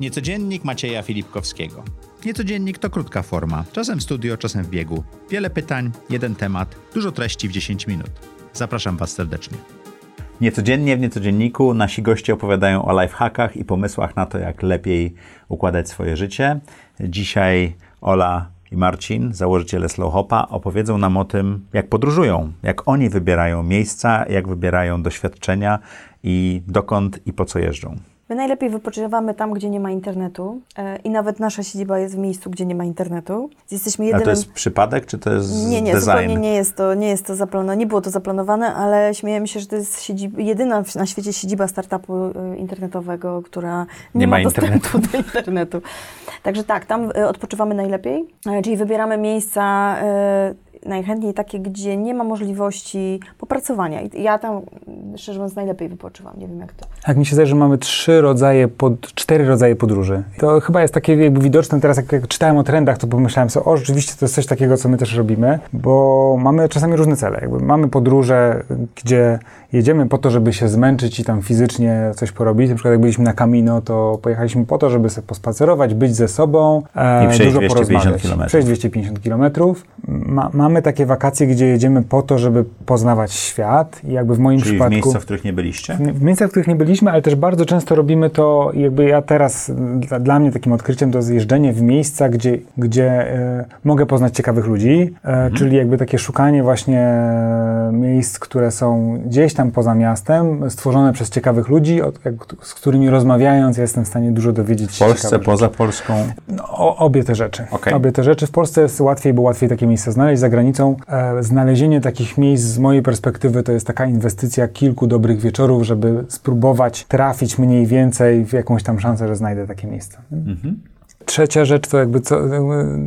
Niecodziennik Macieja Filipkowskiego. Niecodziennik to krótka forma, czasem w studio, czasem w biegu. Wiele pytań, jeden temat, dużo treści w 10 minut. Zapraszam Was serdecznie. Niecodziennie w Niecodzienniku nasi goście opowiadają o lifehackach i pomysłach na to, jak lepiej układać swoje życie. Dzisiaj Ola i Marcin, założyciele Slowhopa, opowiedzą nam o tym, jak podróżują, jak oni wybierają miejsca, jak wybierają doświadczenia i dokąd i po co jeżdżą. My najlepiej wypoczywamy tam, gdzie nie ma internetu e, i nawet nasza siedziba jest w miejscu, gdzie nie ma internetu. Jesteśmy jedynym... A to jest przypadek, czy to jest Nie, nie, design? zupełnie nie jest to, nie jest to zaplanowane, nie było to zaplanowane, ale śmiejemy się, że to jest siedziba, jedyna na świecie siedziba startupu e, internetowego, która nie, nie ma, ma internetu. do internetu. Także tak, tam e, odpoczywamy najlepiej, czyli wybieramy miejsca najchętniej takie, gdzie nie ma możliwości popracowania. I ja tam, szczerze mówiąc, najlepiej wypoczywam. Nie wiem jak to. Tak, mi się zdaje, że mamy trzy rodzaje, pod, cztery rodzaje podróży. To chyba jest takie jakby widoczne teraz, jak, jak czytałem o trendach, to pomyślałem sobie, o rzeczywiście to jest coś takiego, co my też robimy, bo mamy czasami różne cele. Jakby mamy podróże, gdzie jedziemy po to, żeby się zmęczyć i tam fizycznie coś porobić. Na przykład jak byliśmy na Camino, to pojechaliśmy po to, żeby sobie pospacerować, być ze sobą, e, I przejść dużo 250 km. Przejść 250 km. Ma, mamy takie wakacje, gdzie jedziemy po to, żeby poznawać świat i jakby w moim Czyli przypadku... w miejscach, w których nie byliście? W, miejscach, w których nie byliśmy, ale też bardzo często robimy to, jakby ja teraz, dla, dla mnie takim odkryciem to jest jeżdżenie w miejsca, gdzie, gdzie e, mogę poznać ciekawych ludzi, e, mhm. czyli jakby takie szukanie właśnie miejsc, które są gdzieś tam poza miastem, stworzone przez ciekawych ludzi, od, jak, z którymi rozmawiając, ja jestem w stanie dużo dowiedzieć się. W Polsce, poza. Polską? No, obie te rzeczy. Okay. Obie te rzeczy. W Polsce jest łatwiej, bo łatwiej takie miejsca znaleźć. Za granicą e, znalezienie takich miejsc z mojej perspektywy to jest taka inwestycja kilku dobrych wieczorów, żeby spróbować trafić mniej więcej w jakąś tam szansę, że znajdę takie miejsce. Mhm. Trzecia rzecz to jakby co,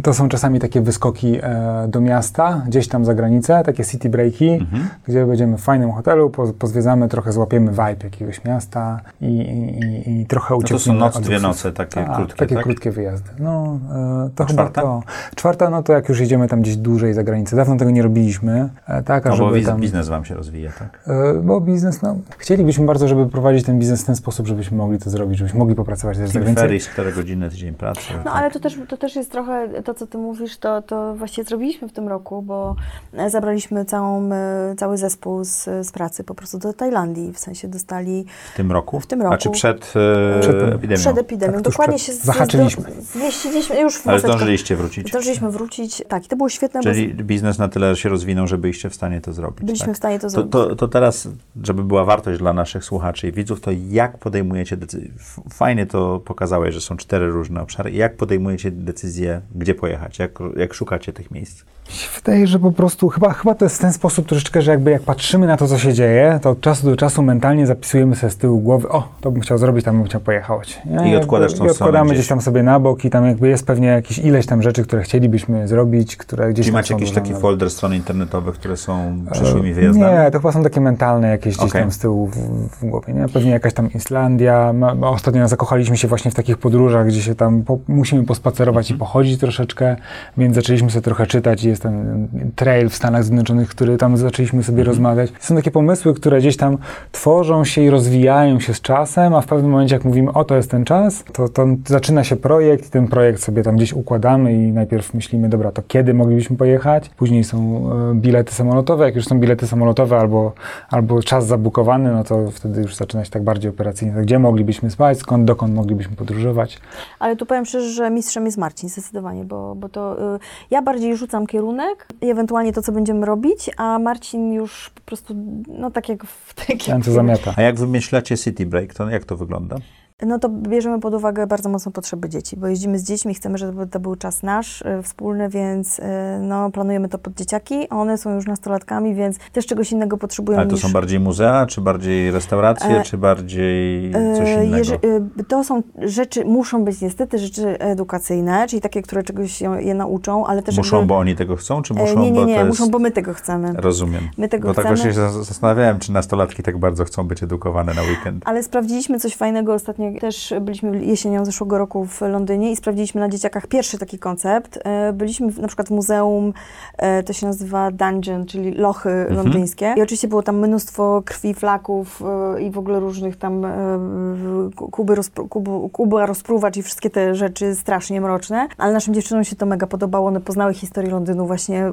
to są czasami takie wyskoki e, do miasta, gdzieś tam za granicę, takie city breaki, mhm. gdzie będziemy w fajnym hotelu, po, pozwiedzamy, trochę złapiemy vibe jakiegoś miasta i, i, i trochę uciekniemy. No to są noc, dwie noce, takie Ta, krótkie, Takie tak? krótkie wyjazdy. No, e, to chyba to. Czwarta, no to jak już jedziemy tam gdzieś dłużej za granicę. Dawno tego nie robiliśmy. E, tak, a no, żeby bo tam, biznes wam się rozwija, tak? Bo biznes, no, chcielibyśmy bardzo, żeby prowadzić ten biznes w ten sposób, żebyśmy mogli to zrobić, żebyśmy mogli popracować też za granicą. Ferris, 4 godziny tydzień pracy. No tak. ale to też to też jest trochę, to co ty mówisz, to, to właściwie zrobiliśmy w tym roku, bo e, zabraliśmy całą, e, cały zespół z, z pracy po prostu do Tajlandii, w sensie dostali... W tym roku? W tym roku. A czy przed, e, przed epidemią? Przed epidemią, tak, dokładnie przed, się... Zahaczyliśmy. Zmieściliśmy już w Ale zdążyliście wrócić? Zdążyliśmy wrócić, tak, i to było świetne. Czyli bo... biznes na tyle się rozwinął, że byliście w stanie to zrobić. Byliśmy tak? w stanie to, to zrobić. To, to teraz, żeby była wartość dla naszych słuchaczy i widzów, to jak podejmujecie decyzje? Fajnie to pokazałeś, że są cztery różne obszary. Jak podejmujecie decyzję, gdzie pojechać? Jak, jak szukacie tych miejsc? Wydaje, że po prostu chyba, chyba to jest w ten sposób troszeczkę, że jakby jak patrzymy na to, co się dzieje, to od czasu do czasu mentalnie zapisujemy sobie z tyłu głowy, o, to bym chciał zrobić, tam bym chciał pojechać. Nie? I odkładasz tą I odkładamy gdzieś tam sobie na bok i tam jakby jest pewnie jakieś ileś tam rzeczy, które chcielibyśmy zrobić, które gdzieś tam macie jakiś taki na... folder stron internetowych, które są przyszłymi wyjazdami? Nie, to chyba są takie mentalne jakieś gdzieś okay. tam z tyłu w, w, głowie, nie? Pewnie jakaś tam Islandia, ostatnio zakochaliśmy się właśnie w takich podróżach, gdzie się tam po, musimy pospacerować mm -hmm. i pochodzić troszeczkę, więc zaczęliśmy sobie trochę czytać jest ten trail w Stanach Zjednoczonych, który tam zaczęliśmy sobie mhm. rozmawiać. Są takie pomysły, które gdzieś tam tworzą się i rozwijają się z czasem, a w pewnym momencie, jak mówimy, o to jest ten czas, to, to zaczyna się projekt i ten projekt sobie tam gdzieś układamy i najpierw myślimy, dobra, to kiedy moglibyśmy pojechać? Później są e, bilety samolotowe. Jak już są bilety samolotowe albo, albo czas zabukowany, no to wtedy już zaczyna się tak bardziej operacyjnie. Gdzie moglibyśmy spać, skąd, dokąd moglibyśmy podróżować? Ale tu powiem szczerze, że mistrzem jest Marcin zdecydowanie, bo, bo to y, ja bardziej rzucam kierunek i ewentualnie to, co będziemy robić, a Marcin już po prostu, no tak jak w takim... Zamiata. A jak wymyślacie City Break, to jak to wygląda? No to bierzemy pod uwagę bardzo mocno potrzeby dzieci, bo jeździmy z dziećmi, chcemy, żeby to był czas nasz, y, wspólny, więc y, no, planujemy to pod dzieciaki. One są już nastolatkami, więc też czegoś innego potrzebują Ale to niż... są bardziej muzea, czy bardziej restauracje, e, czy bardziej coś e, innego? Jeży, to są rzeczy, muszą być niestety rzeczy edukacyjne, czyli takie, które czegoś je nauczą, ale też Muszą, jakby... bo oni tego chcą, czy muszą, Nie, nie, nie, bo muszą, jest... bo my tego chcemy. Rozumiem. My tego bo chcemy. tak właśnie się zastanawiałem, czy nastolatki tak bardzo chcą być edukowane na weekend. Ale sprawdziliśmy coś fajnego ostatnio właśnie też byliśmy jesienią zeszłego roku w Londynie i sprawdziliśmy na dzieciakach pierwszy taki koncept. E, byliśmy w, na przykład w muzeum, e, to się nazywa Dungeon, czyli lochy mhm. londyńskie. I oczywiście było tam mnóstwo krwi, flaków e, i w ogóle różnych tam kuby, rozpru, kubu, kuba rozpruwacz i wszystkie te rzeczy strasznie mroczne. Ale naszym dziewczynom się to mega podobało. One poznały historię Londynu właśnie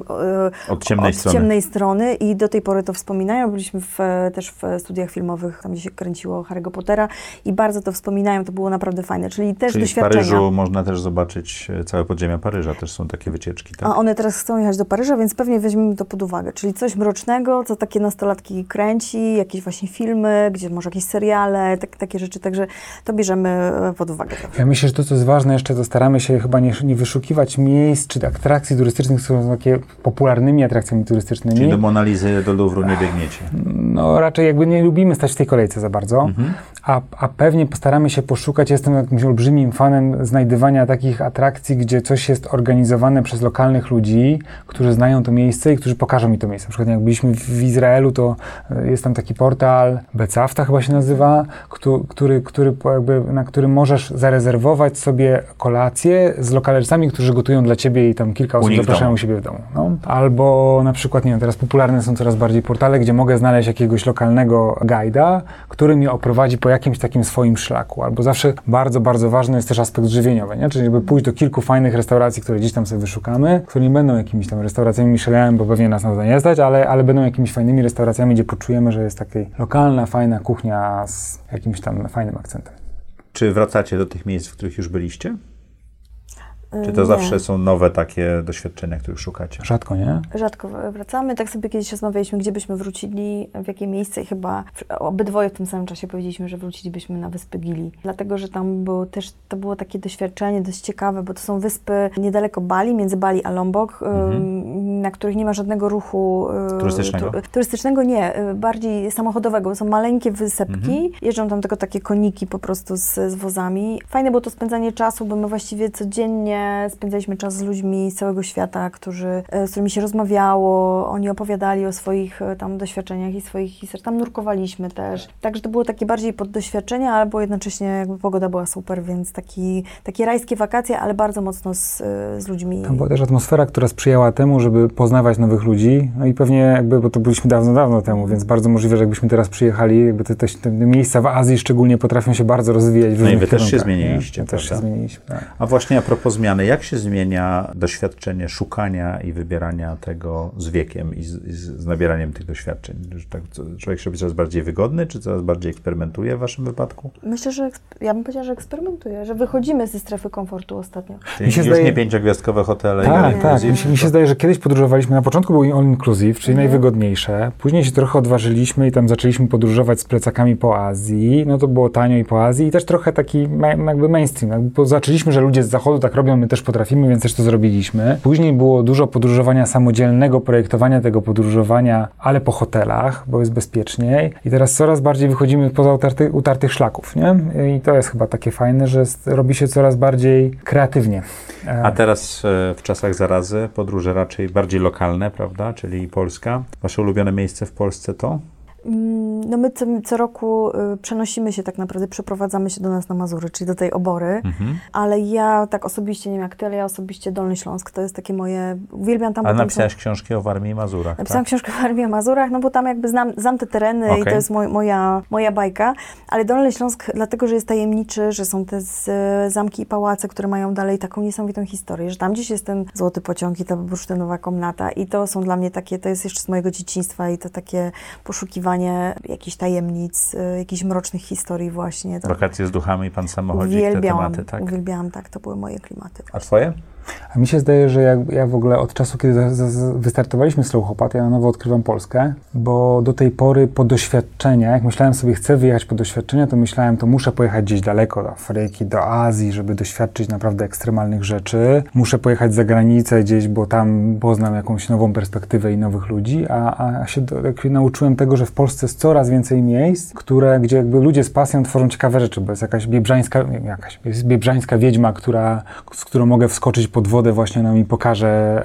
od ciemnej, od strony. ciemnej strony i do tej pory to wspominają. Byliśmy w, też w studiach filmowych, tam gdzie się kręciło Harry'ego Pottera i bardzo to wspominają. To było naprawdę fajne. Czyli też Czyli doświadczenia. w Paryżu można też zobaczyć e, całe podziemia Paryża. Też są takie wycieczki. Tak? A one teraz chcą jechać do Paryża, więc pewnie weźmiemy to pod uwagę. Czyli coś mrocznego, co takie nastolatki kręci, jakieś właśnie filmy, gdzie może jakieś seriale, tak, takie rzeczy. Także to bierzemy e, pod uwagę. Ja myślę, że to, co jest ważne jeszcze, to staramy się chyba nie, nie wyszukiwać miejsc czy atrakcji turystycznych, które są takie popularnymi atrakcjami turystycznymi. Czyli do Monalizy, do Louvru nie biegniecie? No raczej jakby nie lubimy stać w tej kolejce za bardzo, mhm. a, a pewnie postaramy się poszukać, jestem jakimś olbrzymim fanem znajdywania takich atrakcji, gdzie coś jest organizowane przez lokalnych ludzi, którzy znają to miejsce i którzy pokażą mi to miejsce. Na przykład jak byliśmy w Izraelu, to e, jest tam taki portal, Becafta chyba się nazywa, który, który, jakby, na którym możesz zarezerwować sobie kolację z lokalercami, którzy gotują dla ciebie i tam kilka osób zapraszają u siebie w domu. No. Albo na przykład, nie wiem, teraz popularne są coraz bardziej portale, gdzie mogę znaleźć jakiegoś lokalnego guida, który mnie oprowadzi po jakimś takim swoim szlaku. Albo zawsze bardzo, bardzo ważny jest też aspekt żywieniowy, nie? czyli żeby pójść do kilku fajnych restauracji, które gdzieś tam sobie wyszukamy, które nie będą jakimiś tam restauracjami Michelin, bo pewnie nas na to nie stać, ale, ale będą jakimiś fajnymi restauracjami, gdzie poczujemy, że jest taka lokalna, fajna kuchnia z jakimś tam fajnym akcentem. Czy wracacie do tych miejsc, w których już byliście? Czy to nie. zawsze są nowe takie doświadczenia, których szukacie? Rzadko, nie? Rzadko wracamy. Tak sobie kiedyś rozmawialiśmy, gdzie byśmy wrócili, w jakie miejsce i chyba obydwoje w tym samym czasie powiedzieliśmy, że wrócilibyśmy na Wyspy Gili. Dlatego, że tam było też, to było takie doświadczenie dość ciekawe, bo to są wyspy niedaleko Bali, między Bali a Lombok, mhm. Na których nie ma żadnego ruchu turystycznego. turystycznego nie, y, bardziej samochodowego, są maleńkie wysepki, mhm. jeżdżą tam tylko takie koniki po prostu z, z wozami. Fajne było to spędzanie czasu, bo my właściwie codziennie spędzaliśmy czas z ludźmi z całego świata, którzy, e, z którymi się rozmawiało, oni opowiadali o swoich e, tam doświadczeniach i swoich historiach. Tam nurkowaliśmy też. Także to było takie bardziej pod doświadczenia, albo jednocześnie jakby pogoda była super, więc taki, takie rajskie wakacje, ale bardzo mocno z, e, z ludźmi. Tam była też atmosfera, która sprzyjała temu, żeby poznawać nowych ludzi. No i pewnie jakby, bo to byliśmy dawno, dawno temu, więc bardzo możliwe, że jakbyśmy teraz przyjechali, jakby te, te, te miejsca w Azji szczególnie potrafią się bardzo rozwijać w No i wy też się zmieniliście, Też się zmieniliśmy, tak. A właśnie a propos zmian, zmiany. Jak się zmienia doświadczenie szukania i wybierania tego z wiekiem i z, z nabieraniem tych doświadczeń? Że tak, człowiek się robi coraz bardziej wygodny, czy coraz bardziej eksperymentuje w waszym wypadku? Myślę, że ja bym powiedziała, że eksperymentuje, że wychodzimy ze strefy komfortu ostatnio. Czyli mi się już zdaje... nie pięciogwiazdkowe hotele. Tak, tak. Mi się, mi się zdaje, że kiedyś podróżowaliśmy, na początku był all inclusive, czyli mhm. najwygodniejsze. Później się trochę odważyliśmy i tam zaczęliśmy podróżować z plecakami po Azji. No to było tanio i po Azji i też trochę taki jakby mainstream. Jakby zaczęliśmy, że ludzie z zachodu tak robią, my też potrafimy, więc też to zrobiliśmy. Później było dużo podróżowania samodzielnego, projektowania tego podróżowania, ale po hotelach, bo jest bezpieczniej. I teraz coraz bardziej wychodzimy poza utarty, utartych szlaków, nie? I to jest chyba takie fajne, że robi się coraz bardziej kreatywnie. A teraz e, w czasach zarazy podróże raczej bardziej lokalne, prawda? Czyli Polska. Wasze ulubione miejsce w Polsce to? Mm, no my co, co roku y, przenosimy się tak naprawdę, przeprowadzamy się do nas na Mazury, czyli do tej obory, mhm. ale ja tak osobiście, nie wiem jak ty, ale ja osobiście Dolny Śląsk, to jest takie moje, uwielbiam tam. A napisałaś są... książki o Warmii i Mazurach, Napisałam tak? książkę o Warmii i Mazurach, no bo tam jakby znam, znam te tereny okay. i to jest moj, moja, moja bajka, ale Dolny Śląsk dlatego, że jest tajemniczy, że są te z, zamki i pałace, które mają dalej taką niesamowitą historię, że tam gdzieś jest ten złoty pociąg i ta bursztynowa komnata i to są dla mnie takie, to jest jeszcze z mojego dzieciństwa i to takie poszukiwanie poszukiwanie jakichś tajemnic, y, jakichś mrocznych historii właśnie. To Wakacje z duchami, pan samochodzik, te tematy, tak? Uwielbiałam, tak, to były moje klimaty. A twoje? A mi się zdaje, że ja, ja w ogóle od czasu, kiedy wystartowaliśmy z Hopat, ja na nowo odkrywam Polskę, bo do tej pory po doświadczenia, jak myślałem sobie, chcę wyjechać po doświadczenia, to myślałem, to muszę pojechać gdzieś daleko, do Afryki, do Azji, żeby doświadczyć naprawdę ekstremalnych rzeczy. Muszę pojechać za granicę gdzieś, bo tam poznam jakąś nową perspektywę i nowych ludzi, a, a się do, nauczyłem tego, że w Polsce jest coraz więcej miejsc, które, gdzie jakby ludzie z pasją tworzą ciekawe rzeczy, bo jest jakaś biebrzańska, jakaś, jest biebrzańska wiedźma, która, z którą mogę wskoczyć pod wodę, właśnie ona mi pokaże,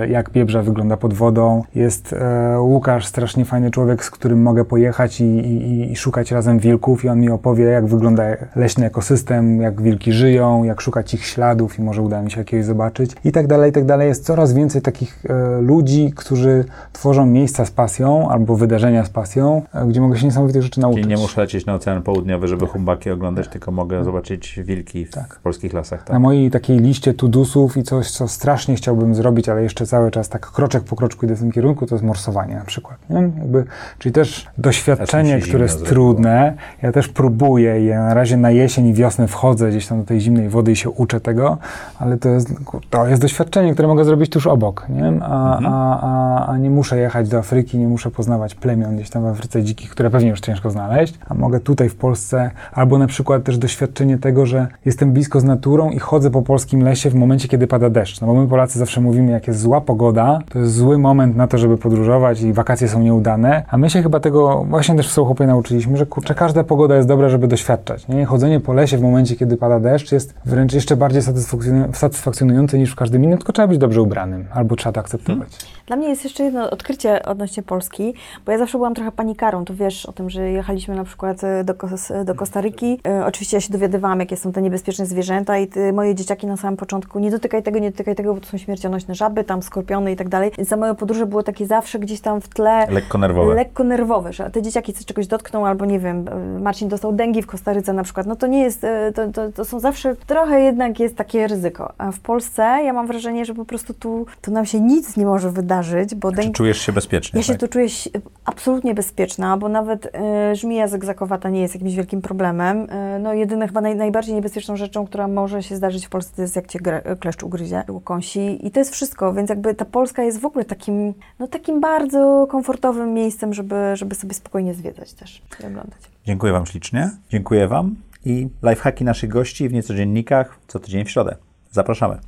e, jak biebrza wygląda pod wodą. Jest e, Łukasz, strasznie fajny człowiek, z którym mogę pojechać i, i, i, szukać razem wilków i on mi opowie, jak wygląda leśny ekosystem, jak wilki żyją, jak szukać ich śladów i może uda mi się jakiegoś zobaczyć i tak dalej, i tak dalej. Jest coraz więcej takich e, ludzi, którzy tworzą miejsca z pasją albo wydarzenia z pasją, gdzie mogę się niesamowitych rzeczy nauczyć. Czyli nie muszę lecieć na Ocean Południowy, żeby humbaki oglądać, tylko mogę zobaczyć wilki w, tak. polskich lasach. Tak? Na mojej takiej liście tudusów i coś, co strasznie chciałbym zrobić, ale jeszcze cały czas tak kroczek po kroczku idę w tym kierunku, to jest morsowanie na przykład. Nie? Jakby, czyli też doświadczenie, które jest trudne. Ja też próbuję i ja na razie na jesień i wiosnę wchodzę gdzieś tam do tej zimnej wody i się uczę tego, ale to jest, to jest doświadczenie, które mogę zrobić tuż obok, nie? A, mhm. a, a, a nie muszę jechać do Afryki, nie muszę poznawać plemion gdzieś tam w Afryce dzikich, które pewnie już ciężko znaleźć, a mogę tutaj w Polsce, albo na przykład też doświadczenie tego, że jestem blisko z naturą i chodzę po polskim lesie w momencie, kiedy pada deszcz. No bo my Polacy zawsze mówimy, jak jest zła pogoda, to jest zły moment na to, żeby podróżować i wakacje są nieudane, a my się chyba tego właśnie też w Sołchopie nauczyliśmy, że kurczę, każda pogoda jest dobra, żeby doświadczać. Nie? Chodzenie po lesie w momencie, kiedy pada deszcz jest wręcz jeszcze bardziej satysfakcjonujące niż w każdym innym, tylko trzeba być dobrze ubranym, albo trzeba to akceptować. Dla mnie jest jeszcze jedno odkrycie odnośnie Polski, bo ja zawsze byłam trochę panikarą. Tu wiesz o tym, że jechaliśmy na przykład e, do, do Kostaryki. E, oczywiście ja się dowiadywałam, jakie są te niebezpieczne zwierzęta i ty, moje dzieciaki na samym początku nie dotykaj tego, nie dotykaj tego, bo to są śmiercionośne żaby, tam skorpiony i tak dalej. Za moje podróże było takie zawsze gdzieś tam w tle... Lekko nerwowe. Lekko nerwowe, że te dzieciaki coś czegoś dotkną albo nie wiem, e, Marcin dostał dengi w Kostaryce na przykład. No to nie jest, to, to, to są zawsze, trochę jednak jest takie ryzyko. A w Polsce ja mam wrażenie, że po prostu tu, tu nam się nic nie może wydarzyć, bo dengi czujesz się bezpiecznie? Ja się tak? tu czuję absolutnie bezpieczna, bo nawet y, żmija zegzakowata nie jest jakimś wielkim problemem. Y, no jedyne chyba naj, najbardziej niebezpieczną rzeczą, która może się zdarzyć w Polsce, to jest jak cię kleszcz ugryzie, ukąsi i to jest wszystko, więc jakby ta Polska jest w ogóle takim, no takim bardzo komfortowym miejscem, żeby, żeby sobie spokojnie zwiedzać też i oglądać. Dziękuję Wam ślicznie. Dziękuję Wam i lifehacki naszych gości w niecodziennikach co tydzień w środę. Zapraszamy.